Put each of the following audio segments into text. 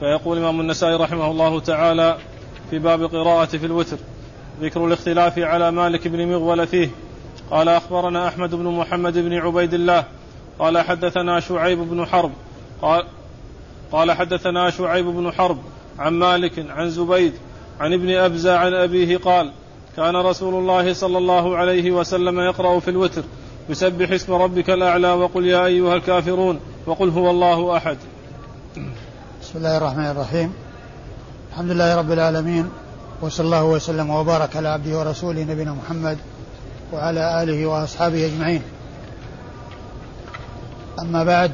فيقول الإمام النسائي رحمه الله تعالى في باب قراءة في الوتر ذكر الاختلاف على مالك بن مغول فيه. قال أخبرنا أحمد بن محمد بن عبيد الله. قال حدثنا شعيب بن حرب. قال قال حدثنا شعيب بن حرب عن مالك عن زبيد عن ابن أبزى عن أبيه قال كان رسول الله صلى الله عليه وسلم يقرأ في الوتر يسبح اسم ربك الأعلى وقل يا أيها الكافرون وقل هو الله أحد. بسم الله الرحمن الرحيم. الحمد لله رب العالمين وصلى الله وسلم وبارك على عبده ورسوله نبينا محمد وعلى آله وأصحابه أجمعين. أما بعد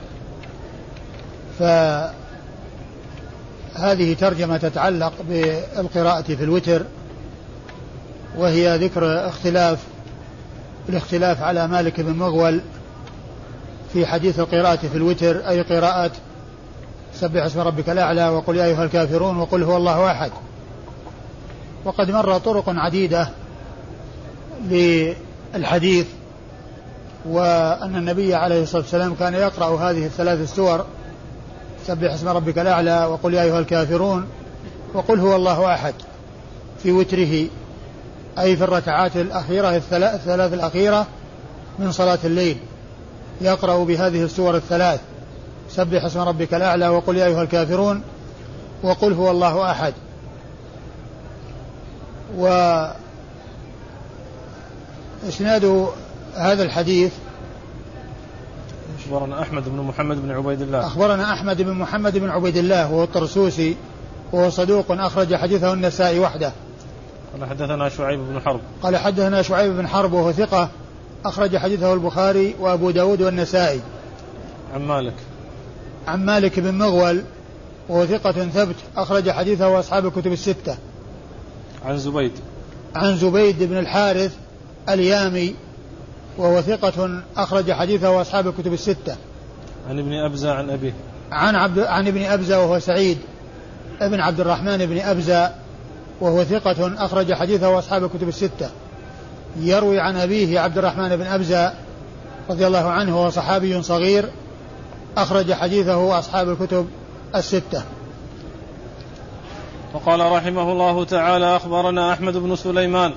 فهذه ترجمة تتعلق بالقراءة في الوتر وهي ذكر اختلاف الاختلاف على مالك بن مغول في حديث القراءة في الوتر أي قراءة سبح اسم ربك الأعلى وقل يا أيها الكافرون وقل هو الله أحد. وقد مر طرق عديدة للحديث وأن النبي عليه الصلاة والسلام كان يقرأ هذه الثلاث السور. سبح اسم ربك الأعلى وقل يا أيها الكافرون وقل هو الله أحد. في وتره أي في الركعات الأخيرة الثلاث الأخيرة من صلاة الليل يقرأ بهذه السور الثلاث. سبح اسم ربك الأعلى وقل يا أيها الكافرون وقل هو الله أحد. و إسناد هذا الحديث أخبرنا أحمد بن محمد بن عبيد الله. أخبرنا أحمد بن محمد بن عبيد الله وهو الطرسوسي وهو صدوق أخرج حديثه النسائي وحده. قال حدثنا شعيب بن حرب. قال حدثنا شعيب بن حرب وهو ثقة أخرج حديثه البخاري وأبو داود والنسائي. عن مالك. عن مالك بن مغول وهو ثقة ثبت أخرج حديثه أصحاب الكتب الستة. عن زبيد. عن زبيد بن الحارث اليامي وهو ثقة أخرج حديثه أصحاب الكتب الستة. عن ابن أبزة عن أبيه. عن عبد عن ابن أبزة وهو سعيد ابن عبد الرحمن بن أبزة وهو ثقة أخرج حديثه أصحاب الكتب الستة. يروي عن أبيه عبد الرحمن بن أبزة رضي الله عنه وهو صحابي صغير أخرج حديثه أصحاب الكتب الستة. وقال رحمه الله تعالى أخبرنا أحمد بن سليمان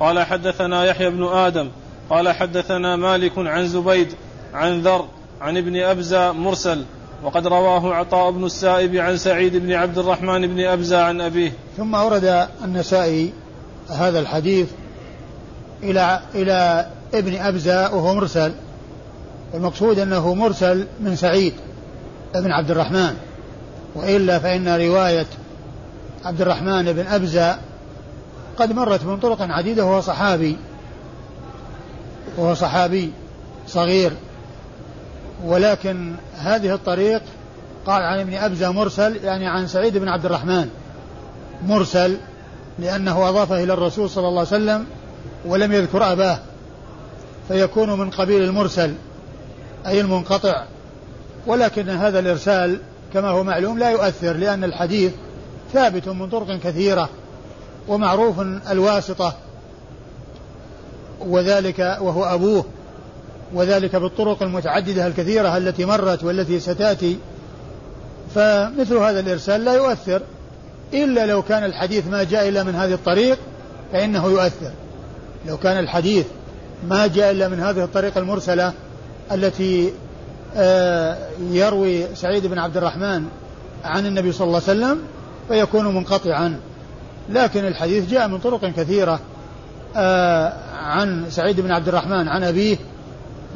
قال حدثنا يحيى بن آدم قال حدثنا مالك عن زبيد عن ذر عن ابن أبزة مرسل وقد رواه عطاء بن السائب عن سعيد بن عبد الرحمن بن أبزة عن أبيه. ثم أورد النسائي هذا الحديث إلى إلى ابن أبزة وهو مرسل. المقصود أنه مرسل من سعيد بن عبد الرحمن وإلا فإن رواية عبد الرحمن بن أبزة قد مرت من طرق عديدة وهو صحابي وهو صحابي صغير. ولكن هذه الطريق قال عن ابن أبزة مرسل يعني عن سعيد بن عبد الرحمن مرسل لأنه أضافه إلى الرسول صلى الله عليه وسلم ولم يذكر أباه فيكون من قبيل المرسل. أي المنقطع. ولكن هذا الإرسال كما هو معلوم لا يؤثر لأن الحديث ثابت من طرق كثيرة ومعروف الواسطة وذلك وهو أبوه وذلك بالطرق المتعددة الكثيرة التي مرت والتي ستأتي. فمثل هذا الإرسال لا يؤثر إلا لو كان الحديث ما جاء إلا من هذه الطريق فإنه يؤثر. لو كان الحديث ما جاء إلا من هذه الطريقة المرسلة التي آه، يروي سعيد بن عبد الرحمن عن النبي صلى الله عليه وسلم فيكون منقطعا. لكن الحديث جاء من طرق كثيرة آه، عن سعيد بن عبد الرحمن عن أبيه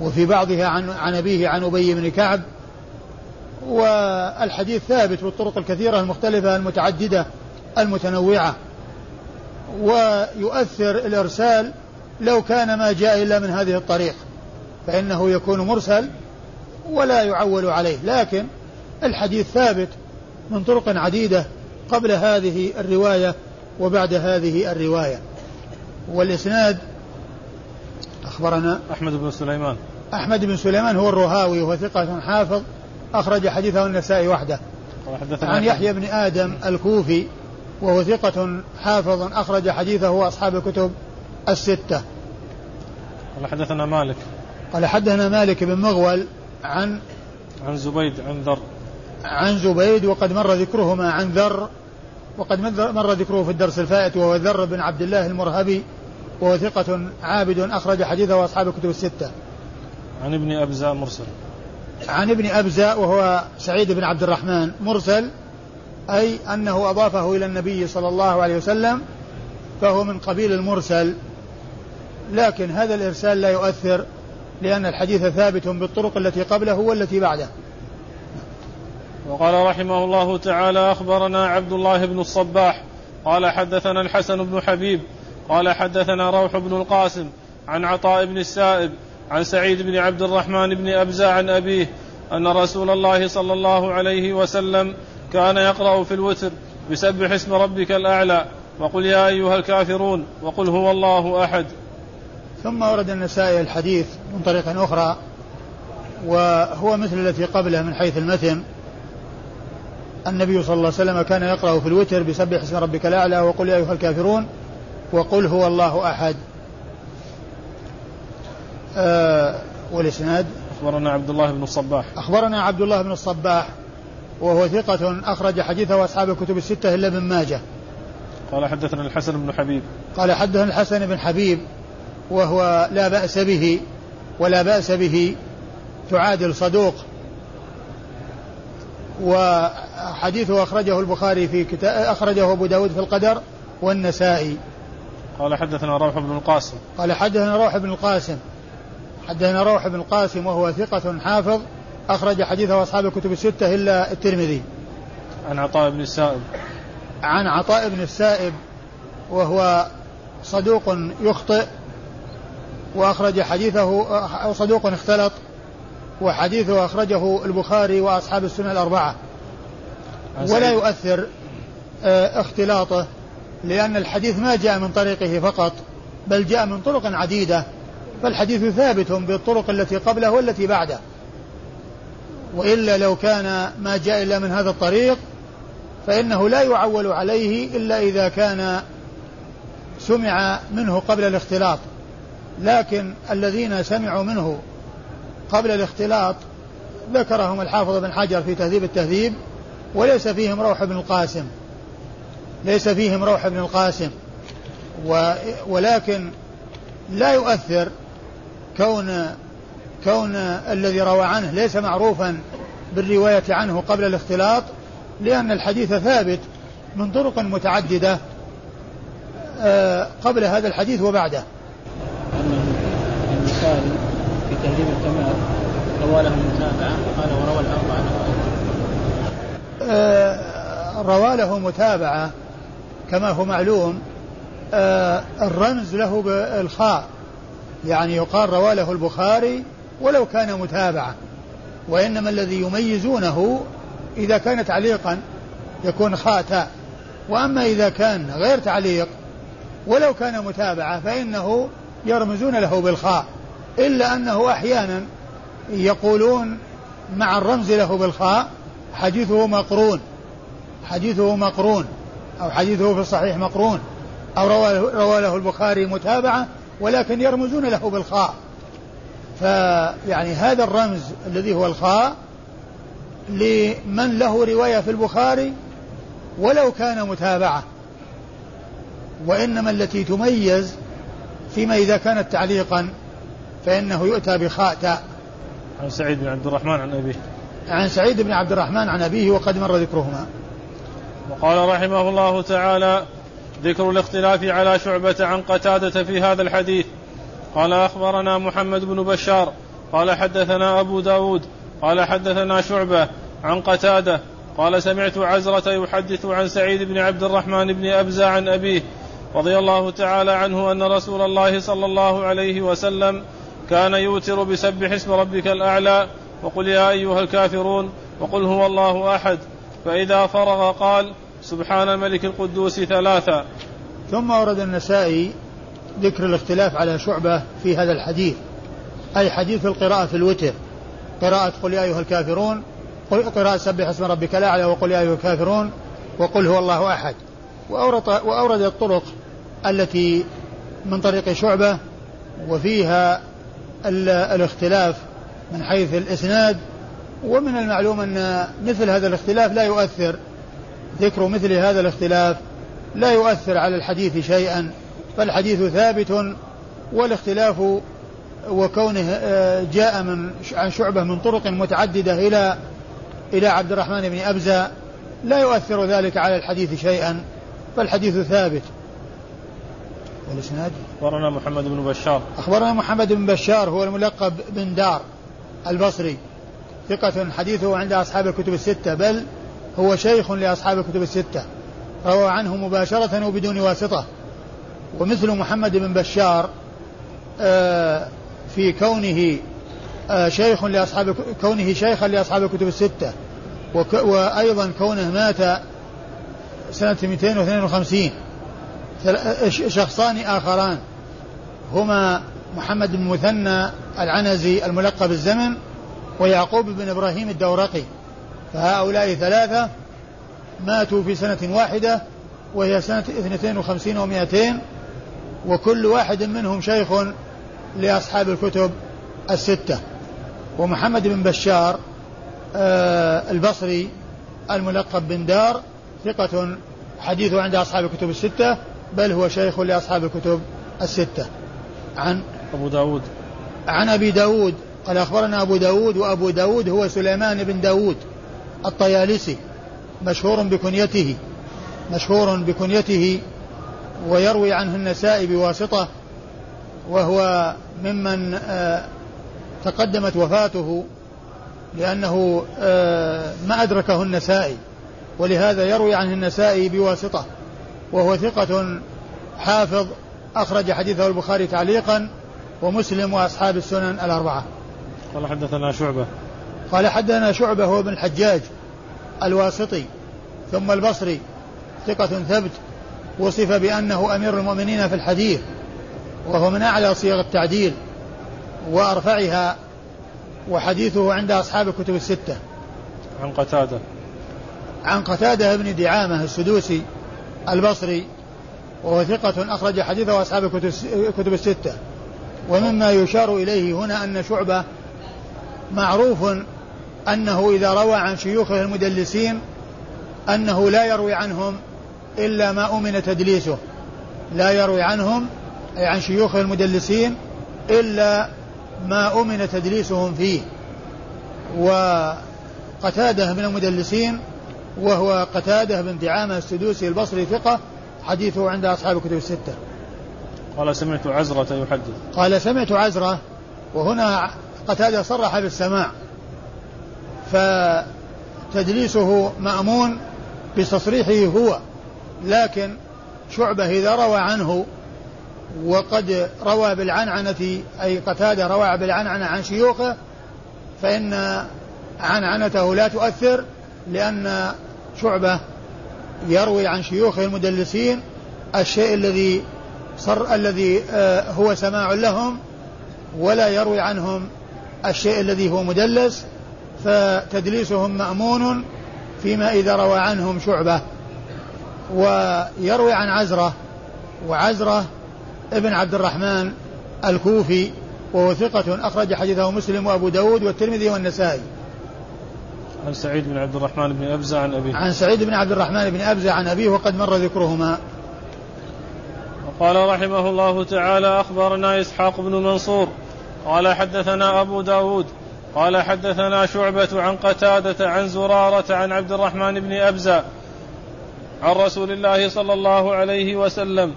وفي بعضها عن عن أبيه عن أبي بن كعب. والحديث ثابت بالطرق الكثيرة المختلفة المتعددة المتنوعة. ويؤثر الإرسال لو كان ما جاء إلا من هذه الطريق. فإنه يكون مرسل ولا يعول عليه. لكن الحديث ثابت من طرق عديدة قبل هذه الرواية وبعد هذه الرواية. والإسناد أخبرنا أحمد بن سليمان. أحمد بن سليمان هو الرهاوي وهو ثقة حافظ أخرج حديثه النسائي وحده. عن يحيى بن آدم الكوفي وهو ثقة حافظ أخرج حديثه أصحاب الكتب الستة. قال حدثنا مالك. قال حدثنا مالك بن مغول عن عن زبيد عن ذر عن زبيد وقد مر ذكرهما عن ذر وقد مر ذكره في الدرس الفائت وهو ذر بن عبد الله المرهبي وهو ثقة عابد أخرج حديثه وأصحاب الكتب الستة. عن ابن أبزاء مرسل. عن ابن أبزاء وهو سعيد بن عبد الرحمن مرسل أي أنه أضافه إلى النبي صلى الله عليه وسلم فهو من قبيل المرسل لكن هذا الإرسال لا يؤثر لأن الحديث ثابت بالطرق التي قبله والتي بعده. وقال رحمه الله تعالى أخبرنا عبد الله بن الصباح قال حدثنا الحسن بن حبيب قال حدثنا روح بن القاسم عن عطاء بن السائب عن سعيد بن عبد الرحمن بن أبزة عن أبيه أن رسول الله صلى الله عليه وسلم كان يقرأ في الوتر بسبح اسم ربك الأعلى وقل يا أيها الكافرون وقل هو الله أحد. ثم ورد النسائي الحديث من طريق أخرى وهو مثل التي قبله من حيث المتن. النبي صلى الله عليه وسلم كان يقرأ في الوتر بسبح اسم ربك الأعلى وقل يا أيها الكافرون وقل هو الله أحد. آه والإسناد؟ أخبرنا عبد الله بن الصباح. أخبرنا عبد الله بن الصباح وهو ثقة أخرج حديثه أصحاب الكتب الستة إلا ابن ماجه. قال حدثنا الحسن بن حبيب. قال حدثنا الحسن بن حبيب وهو لا بأس به ولا بأس به تعادل صدوق. وحديثه أخرجه البخاري في كتاب أخرجه أبو داود في القدر والنسائي. قال حدثنا روح بن القاسم. قال حدثنا روح بن القاسم. حدثنا روح بن القاسم وهو ثقة حافظ أخرج حديثه أصحاب الكتب الستة إلا الترمذي. عن عطاء بن السائب. عن عطاء بن السائب وهو صدوق يخطئ وأخرج حديثه أو صدوق اختلط وحديثه أخرجه البخاري وأصحاب السنة الأربعة. ولا يؤثر آه، اختلاطه لأن الحديث ما جاء من طريقه فقط بل جاء من طرق عديدة فالحديث ثابت بالطرق التي قبله والتي بعده. وإلا لو كان ما جاء إلا من هذا الطريق فإنه لا يعول عليه إلا إذا كان سمع منه قبل الاختلاط. لكن الذين سمعوا منه قبل الاختلاط ذكرهم الحافظ بن حجر في تهذيب التهذيب وليس فيهم روح بن القاسم ليس فيهم روح بن القاسم ولكن لا يؤثر كون كون الذي روى عنه ليس معروفا بالرواية عنه قبل الاختلاط لأن الحديث ثابت من طرق متعددة آه، قبل هذا الحديث وبعده. البخاري في تهذيب الكمال روى له متابعة قال وروى الأربعة آه، روى له متابعة كما هو معلوم آه، الرمز له بالخاء يعني يقال روى له البخاري ولو كان متابعة وإنما الذي يميزونه إذا كان تعليقا يكون خاء تاء وأما إذا كان غير تعليق ولو كان متابعة فإنه يرمزون له بالخاء. إلا أنه أحيانا يقولون مع الرمز له بالخاء حديثه مقرون حديثه مقرون أو حديثه في الصحيح مقرون أو روى له البخاري متابعة ولكن يرمزون له بالخاء. فيعني هذا الرمز الذي هو الخاء لمن له رواية في البخاري ولو كان متابعة. وإنما التي تميز فيما إذا كانت تعليقا فإنه يؤتى بخاء تاء عن سعيد بن عبد الرحمن عن أبيه. عن سعيد بن عبد الرحمن عن أبيه وقد مر ذكرهما. وقال رحمه الله تعالى ذكر الاختلاف على شعبة عن قتادة في هذا الحديث. قال أخبرنا محمد بن بشار. قال حدثنا أبو داود. قال حدثنا شعبة عن قتادة. قال سمعت عزرة يحدث عن سعيد بن عبد الرحمن بن أبزة عن أبيه رضي الله تعالى عنه أن رسول الله صلى الله عليه وسلم كان يوتر بسبح اسم ربك الأعلى وقل يا أيها الكافرون وقل هو الله أحد. فإذا فرغ قال سبحان الملك القدوس ثلاثا ثم ورد النسائي ذكر الاختلاف على شعبة في هذا الحديث أي حديث القراءة في الوتر. قراءة قل يا أيها الكافرون قراءة سبح اسم ربك الأعلى وقل يا أيها الكافرون وقل هو الله أحد. وأورد, وأورد الطرق التي من طريق شعبة وفيها الاختلاف من حيث الإسناد ومن المعلوم أن مثل هذا الاختلاف لا يؤثر. ذكر مثل هذا الاختلاف لا يؤثر على الحديث شيئا فالحديث ثابت والاختلاف وكونه آه، جاء من عن شعبة من طرق متعددة إلى إلى عبد الرحمن بن أبزة لا يؤثر ذلك على الحديث شيئا فالحديث ثابت. والإسناد؟ أخبرنا محمد بن بشار. أخبرنا محمد بن بشار هو الملقب بن دار البصري ثقة حديثه عند أصحاب الكتب الستة بل هو شيخ لأصحاب الكتب الستة. روى عنه مباشرة وبدون واسطة. ومثل محمد بن بشار آه، في كونه آه، شيخ لأصحاب كونه شيخا لأصحاب الكتب الستة. وأيضا كونه مات سنة 252 شخصان آخران. هما محمد بن مثنى العنزي الملقب الزمن ويعقوب بن إبراهيم الدورقي. فهؤلاء ثلاثة ماتوا في سنة واحدة وهي سنة 52 و200 وكل واحد منهم شيخ لأصحاب الكتب الستة. ومحمد بن بشار آه البصري الملقب بن دار ثقة حديثه عند أصحاب الكتب الستة. بل هو شيخ لأصحاب الكتب الستة. عن أبو داود. عن أبي داود. قال أخبرنا أبو داود وأبو داود هو سليمان بن داود الطيالسي مشهور بكنيته مشهور بكنيته ويروي عنه النسائي بواسطة وهو ممن آه، تقدمت وفاته لأنه آه، ما أدركه النسائي ولهذا يروي عنه النسائي بواسطة. وهو ثقة حافظ أخرج حديثه البخاري تعليقا ومسلم وأصحاب السنن الأربعة. قال حدثنا شعبة. قال حدثنا شعبة هو ابن الحجاج الواسطي ثم البصري ثقة ثبت وصف بأنه أمير المؤمنين في الحديث وهو من أعلى صيغ التعديل وأرفعها وحديثه عند أصحاب الكتب الستة. عن قتادة. عن قتادة بن دعامة السدوسي البصري وهو ثقة أخرج حديثه أصحاب الكتب الستة. ومما يشار إليه هنا أن شعبة معروف أنه إذا روى عن شيوخه المدلسين أنه لا يروي عنهم إلا ما أمن تدليسه. لا يروي عنهم أي عن شيوخ المدلسين إلا ما أمن تدليسهم فيه. وقتاده من المدلسين وهو قتادة بن دعامة السدوسي البصري ثقة حديثه عند أصحاب الكتب الستة. قال سمعت عزرة يحدث. قال سمعت عزرة وهنا قتادة صرح بالسماع. فتدليسه مأمون بتصريحه هو لكن شعبة إذا روى عنه وقد روى بالعنعنة أي قتادة روى بالعنعنة عن شيوخه فإن عنعنته لا تؤثر لأن شعبة يروي عن شيوخه المدلسين الشيء الذي صر الذي آه، هو سماع لهم ولا يروي عنهم الشيء الذي هو مدلس فتدليسهم مأمون فيما إذا روى عنهم شعبة. ويروي عن عزرة وعزرة ابن عبد الرحمن الكوفي وهو ثقة أخرج حديثه مسلم وأبو داود والترمذي والنسائي. عن سعيد بن عبد الرحمن بن أبزة عن أبيه. عن سعيد بن عبد الرحمن بن أبزة عن أبيه وقد مر ذكرهما. وقال رحمه الله تعالى أخبرنا إسحاق بن منصور. قال حدثنا أبو داود. قال حدثنا شعبة عن قتادة عن زرارة عن عبد الرحمن بن أبزة عن رسول الله صلى الله عليه وسلم.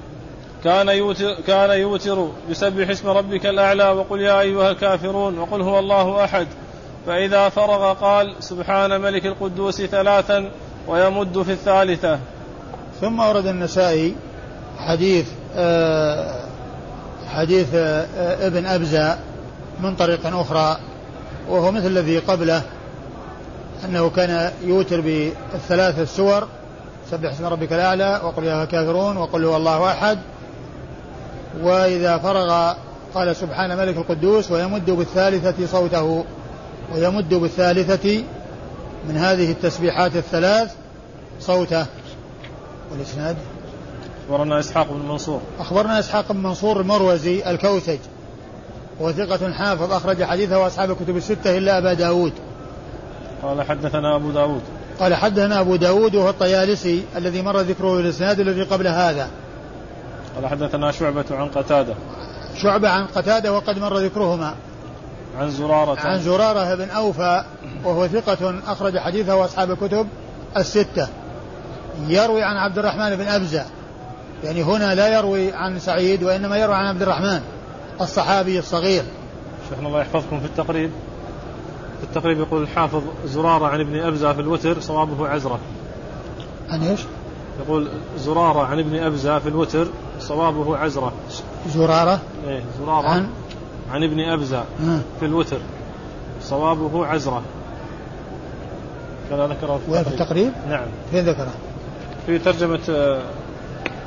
كان يوتر, كان يوتر. بسبح اسم ربك الأعلى وقل يا أيها الكافرون وقل هو الله أحد. فإذا فرغ قال سبحان ملك القدوس ثلاثا ويمد في الثالثة. ثم ورد النسائي حديث آه، حديث آه، ابن أبزة من طريق أخرى وهو مثل الذي قبله أنه كان يوتر بالثلاث السور سبح اسم ربك الأعلى وقل يا الكافرون وقل هو الله أحد. وإذا فرغ قال سبحان ملك القدوس ويمد بالثالثة صوته. ويمد بالثالثة من هذه التسبيحات الثلاث صوته. والإسناد؟ أخبرنا إسحاق بن منصور. أخبرنا إسحاق بن منصور المروزي الكوسج. وثقة حافظ أخرج حديثه أصحاب الكتب الستة إلا أبا داود. قال حدثنا أبو داود. قال حدثنا أبو داود وهو الطيالسي الذي مر ذكره الإسناد الذي قبل هذا. قال حدثنا شعبة عن قتادة. شعبة عن قتادة وقد مر ذكرهما. عن زرارة. عن زرارة بن أوفى وهو ثقة أخرج حديثه أصحاب الكتب الستة. يروي عن عبد الرحمن بن أبزة. يعني هنا لا يروي عن سعيد وإنما يروي عن عبد الرحمن الصحابي الصغير. شيخنا الله يحفظكم في التقريب. في التقريب يقول الحافظ زرارة عن ابن أبزة في الوتر صوابه عزرة. عن إيش؟ يقول زرارة عن ابن أبزة في الوتر صوابه عزرة. زرارة؟ إيه زرارة. عن عن ابن أبزة. في الوتر صوابه عزرة كذا ذكره في التقريب؟ نعم فين ذكره؟ في ترجمة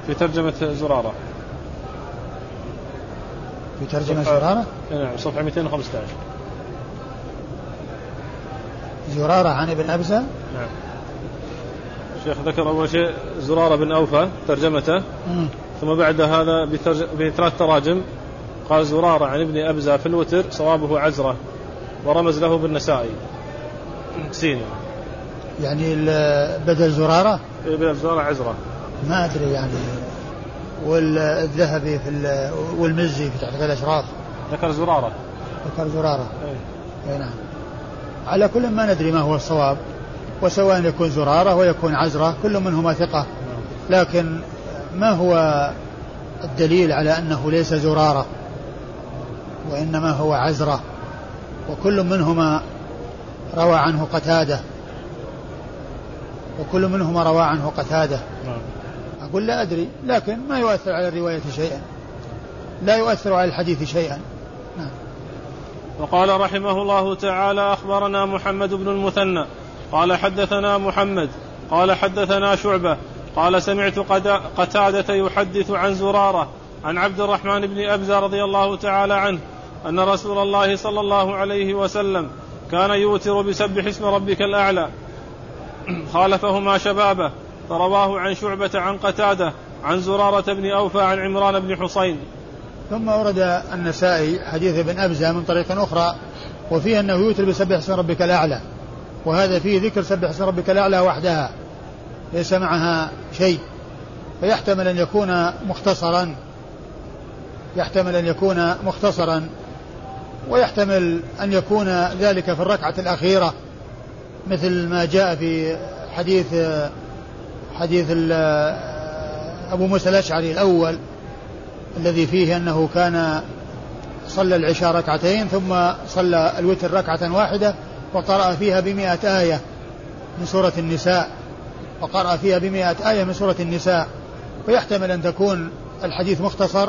في ترجمة زرارة في ترجمة صفحة- زرارة؟ نعم صفحة 215 زرارة عن ابن أبزة نعم الشيخ ذكر أول شيء زرارة بن أوفى ترجمته مم. ثم بعد هذا. بثلاث تراجم قال زرارة عن ابن أبزة في الوتر صوابه عزرة ورمز له بالنسائي. سين يعني بدل زرارة؟ ابن زرارة عزرة. ما أدري يعني. والذهبي في ال- والمزي في تحقيق الأشراف. ذكر زرارة. ذكر زرارة. إيه. إي نعم. على كل ما ندري ما هو الصواب. وسواء يكون زرارة ويكون عزرة كل منهما ثقة. لكن ما هو الدليل على أنه ليس زرارة؟ وإنما هو عزرة. وكل منهما روى عنه قتادة. وكل منهما روى عنه قتادة. نعم. أقول لا أدري لكن ما يؤثر على الرواية شيئا. لا يؤثر على الحديث شيئا. نعم. وقال رحمه الله تعالى أخبرنا محمد بن المثنى. قال حدثنا محمد. قال حدثنا شعبة. قال سمعت قتادة يحدث عن زرارة عن عبد الرحمن بن ابزه رضي الله تعالى عنه أن رسول الله صلى الله عليه وسلم كان يوتر بسبح اسم ربك الأعلى. خالفهما شبابه فرواه عن شعبة عن قتادة عن زرارة بن أوفى عن عمران بن حصين. ثم ورد النسائي حديث ابن أبزة من طريق أخرى وفيه أنه يوتر بسبح اسم ربك الأعلى. وهذا فيه ذكر سبح اسم ربك الأعلى وحدها ليس معها شيء. فيحتمل أن يكون مختصرا يحتمل أن يكون مختصرا. ويحتمل أن يكون ذلك في الركعة الأخيرة مثل ما جاء في حديث حديث أبو موسى الأشعري الأول الذي فيه أنه كان صلى العشاء ركعتين ثم صلى الوتر ركعة واحدة وقرأ فيها بمئة آية من سورة النساء وقرأ فيها بمئة آية من سورة النساء. ويحتمل أن تكون الحديث مختصر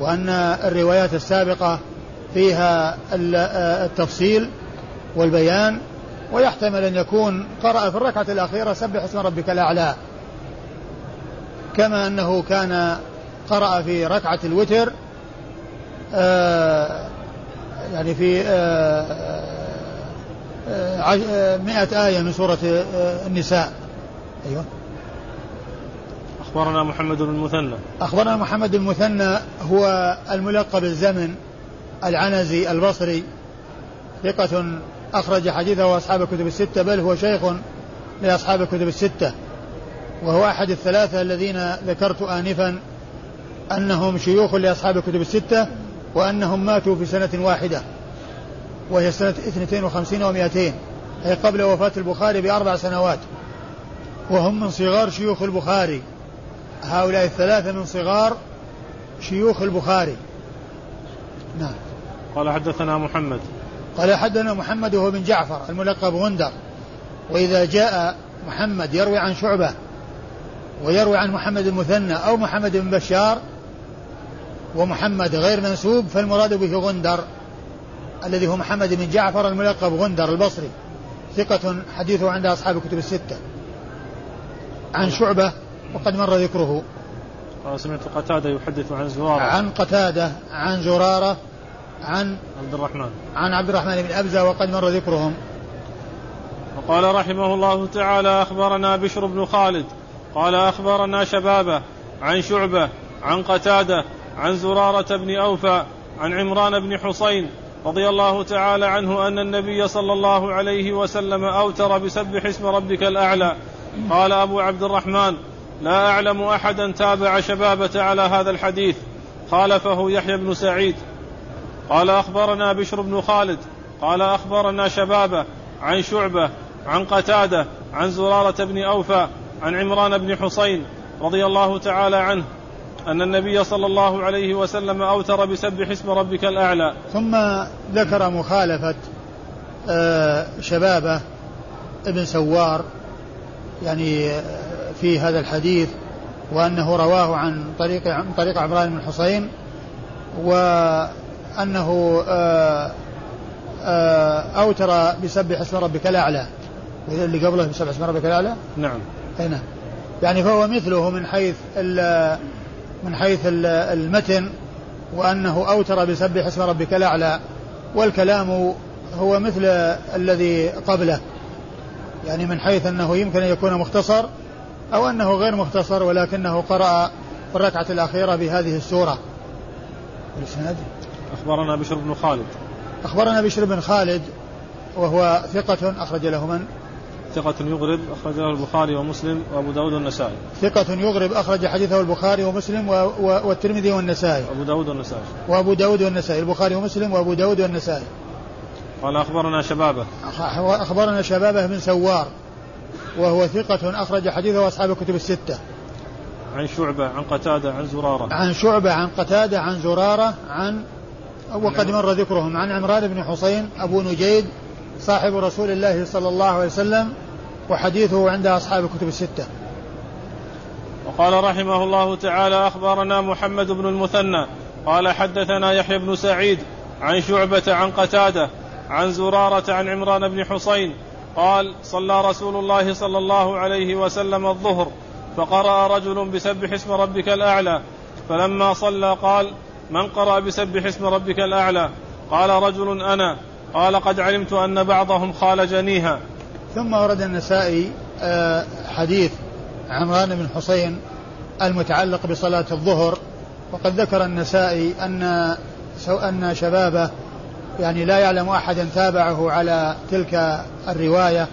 وأن الروايات السابقة فيها ال- التفصيل والبيان ويحتمل أن يكون قرأ في الركعة الأخيرة سبح اسم ربك الأعلى. كما أنه كان قرأ في ركعة الوتر آه يعني في آه آه آه، مئة آية من سورة آه النساء. أيوه. أخبرنا محمد بن المثنى. أخبرنا محمد المثنى هو الملقب الزمن. العنزي البصري ثقة أخرج حديثه أصحاب الكتب الستة بل هو شيخ لأصحاب الكتب الستة. وهو أحد الثلاثة الذين ذكرت آنفا أنهم شيوخ لأصحاب الكتب الستة وأنهم ماتوا في سنة واحدة وهي سنة 52 و200 أي قبل وفاة البخاري بأربع سنوات. وهم من صغار شيوخ البخاري. هؤلاء الثلاثة من صغار شيوخ البخاري. نعم. قال حدثنا محمد. قال حدثنا محمد وهو بن جعفر الملقب غندر. وإذا جاء محمد يروي عن شعبة ويروي عن محمد المثنى أو محمد بن بشار ومحمد غير منسوب فالمراد به غندر الذي هو محمد بن جعفر الملقب غندر البصري. ثقة حديثه عند أصحاب الكتب الستة. عن شعبة وقد مر ذكره. قال سمعت قتادة يحدث عن زرارة. عن قتادة عن زرارة عن عبد الرحمن. عن عبد الرحمن بن أبزة وقد مر ذكرهم. وقال رحمه الله تعالى أخبرنا بشر بن خالد. قال أخبرنا شبابة عن شعبة عن قتادة عن زرارة بن أوفى عن عمران بن حصين رضي الله تعالى عنه أن النبي صلى الله عليه وسلم أوتر بسبح اسم ربك الأعلى. قال أبو عبد الرحمن لا أعلم أحدا تابع شبابه على هذا الحديث. خالفه يحيى بن سعيد. قال أخبرنا بشر بن خالد. قال أخبرنا شبابه عن شعبة عن قتادة عن زرارة بن أوفى عن عمران بن حصين رضي الله تعالى عنه أن النبي صلى الله عليه وسلم أوتر بسبح اسم ربك الأعلى. ثم ذكر مخالفة آه، شبابه ابن سوار يعني آه، في هذا الحديث وأنه رواه عن طريق عن طريق عمران بن حصين وأنه آه، أوتر بسبح اسم ربك الأعلى. اللي قبله بسبح اسم ربك الأعلى؟ نعم. أي نعم. يعني فهو مثله من حيث من حيث المتن وأنه أوتر بسبح اسم ربك الأعلى. والكلام هو مثل الذي قبله. يعني من حيث أنه يمكن أن يكون مختصر أو أنه غير مختصر ولكنه قرأ في الركعة الأخيرة بهذه السورة. الإسناد أخبرنا بشر بن خالد. أخبرنا بشر بن خالد وهو ثقة أخرج له من؟ ثقة يغرب أخرج له البخاري ومسلم وأبو داود والنسائي. ثقة يغرب أخرج حديثه البخاري ومسلم و... و... والترمذي والنسائي. وأبو داود والنسائي. وأبو داود والنسائي. البخاري ومسلم وأبو داود والنسائي. قال أخبرنا شبابه. أخبرنا شبابه بن سوار. وهو ثقة أخرج حديثه أصحاب الكتب الستة. عن شعبة عن قتادة عن زرارة. عن شعبة عن قتادة عن زرارة عن وقد مر ذكرهم عن عمران بن حسين أبو نجيد صاحب رسول الله صلى الله عليه وسلم وحديثه عند أصحاب الكتب الستة. وقال رحمه الله تعالى أخبرنا محمد بن المثنى. قال حدثنا يحيى بن سعيد عن شعبة عن قتادة عن زرارة عن عمران بن حسين قال صلى رسول الله صلى الله عليه وسلم الظهر فقرأ رجل بسبح اسم ربك الأعلى. فلما صلى قال من قرأ بسبح اسم ربك الأعلى؟ قال رجل أنا. قال قد علمت أن بعضهم خال جنيها ثم ورد النسائي آه، حديث عمران بن حسين المتعلق بصلاة الظهر وقد ذكر النسائي أن أن شبابه يعني لا يعلم أحدا تابعه على تلك الرواية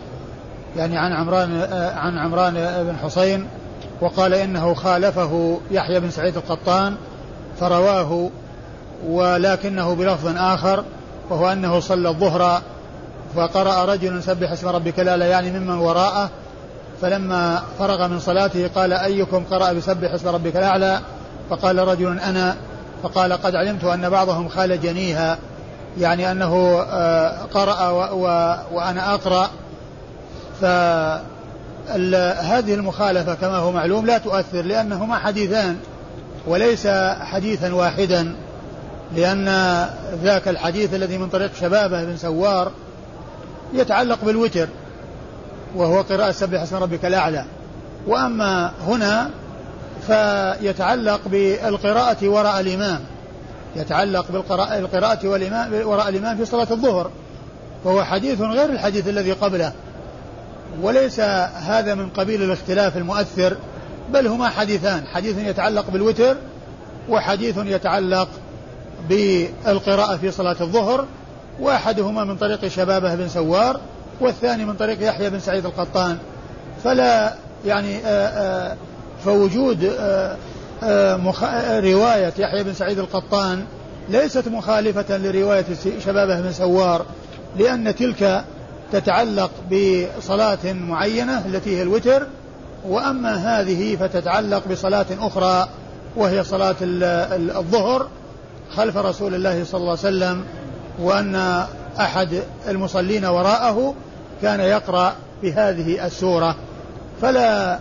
يعني عن عمران عن عمران بن حسين وقال إنه خالفه يحيى بن سعيد القطان فرواه ولكنه بلفظ آخر وهو أنه صلى الظهر فقرأ رجل سبح اسم ربك الأعلى يعني ممن وراءه فلما فرغ من صلاته قال أيكم قرأ بسبح اسم ربك الأعلى؟ فقال رجل أنا فقال قد علمت أن بعضهم خال جنيها يعني أنه آه، قرأ وأنا أقرأ. فهذه المخالفة كما هو معلوم لا تؤثر لأنهما حديثان وليس حديثا واحدا. لأن ذاك الحديث الذي من طريق شبابة بن سوار يتعلق بالوتر وهو قراءة سبح اسم ربك الأعلى. وأما هنا فيتعلق بالقراءة وراء الإمام. يتعلق بالقراءة والإمام وراء الإمام في صلاة الظهر. وهو حديث غير الحديث الذي قبله. وليس هذا من قبيل الاختلاف المؤثر بل هما حديثان. حديث يتعلق بالوتر وحديث يتعلق بالقراءة في صلاة الظهر وأحدهما من طريق شبابة بن سوار والثاني من طريق يحيى بن سعيد القطان. فلا يعني آآ آه، آآ آه، فوجود آآ آه، رواية يحيى بن سعيد القطان ليست مخالفة لرواية شبابه بن سوار لأن تلك تتعلق بصلاة معينة التي هي الوتر وأما هذه فتتعلق بصلاة أخرى وهي صلاة الظهر خلف رسول الله صلى الله عليه وسلم وأن أحد المصلين وراءه كان يقرأ بهذه السورة. فلا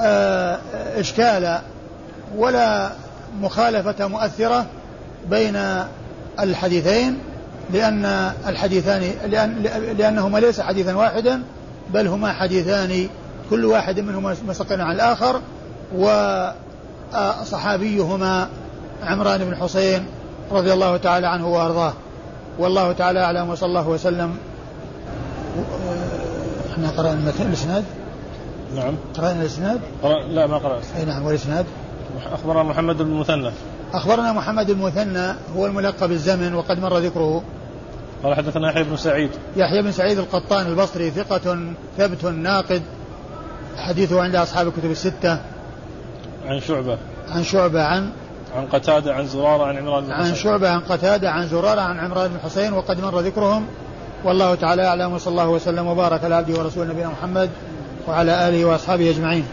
آه، إشكال ولا مخالفة مؤثرة بين الحديثين لأن الحديثان لأن لأنهما ليس حديثا واحدا بل هما حديثان كل واحد منهما مستقل عن الآخر وصحابيهما عمران بن حسين رضي الله تعالى عنه وأرضاه. والله تعالى أعلم وصلى الله وسلم. إحنا قرأنا الإسناد نعم. قرأنا الإسناد؟ لا ما قرأت. أي نعم والإسناد؟ أخبرنا محمد بن المثنى. أخبرنا محمد بن المثنى هو الملقب بالزمن وقد مر ذكره. قال حدثنا يحيى بن سعيد. يحيى بن سعيد القطان البصري ثقة ثبت ناقد. حديثه عند أصحاب الكتب الستة. عن شعبة. عن شعبة عن عن قتادة عن زرارة عن عمران بن عن حسين. شعبة عن قتادة عن زرارة عن عمران بن حسين وقد مر ذكرهم. والله تعالى أعلم وصلى الله وسلم وبارك على عبده ورسوله نبينا محمد وعلى آله وأصحابه أجمعين.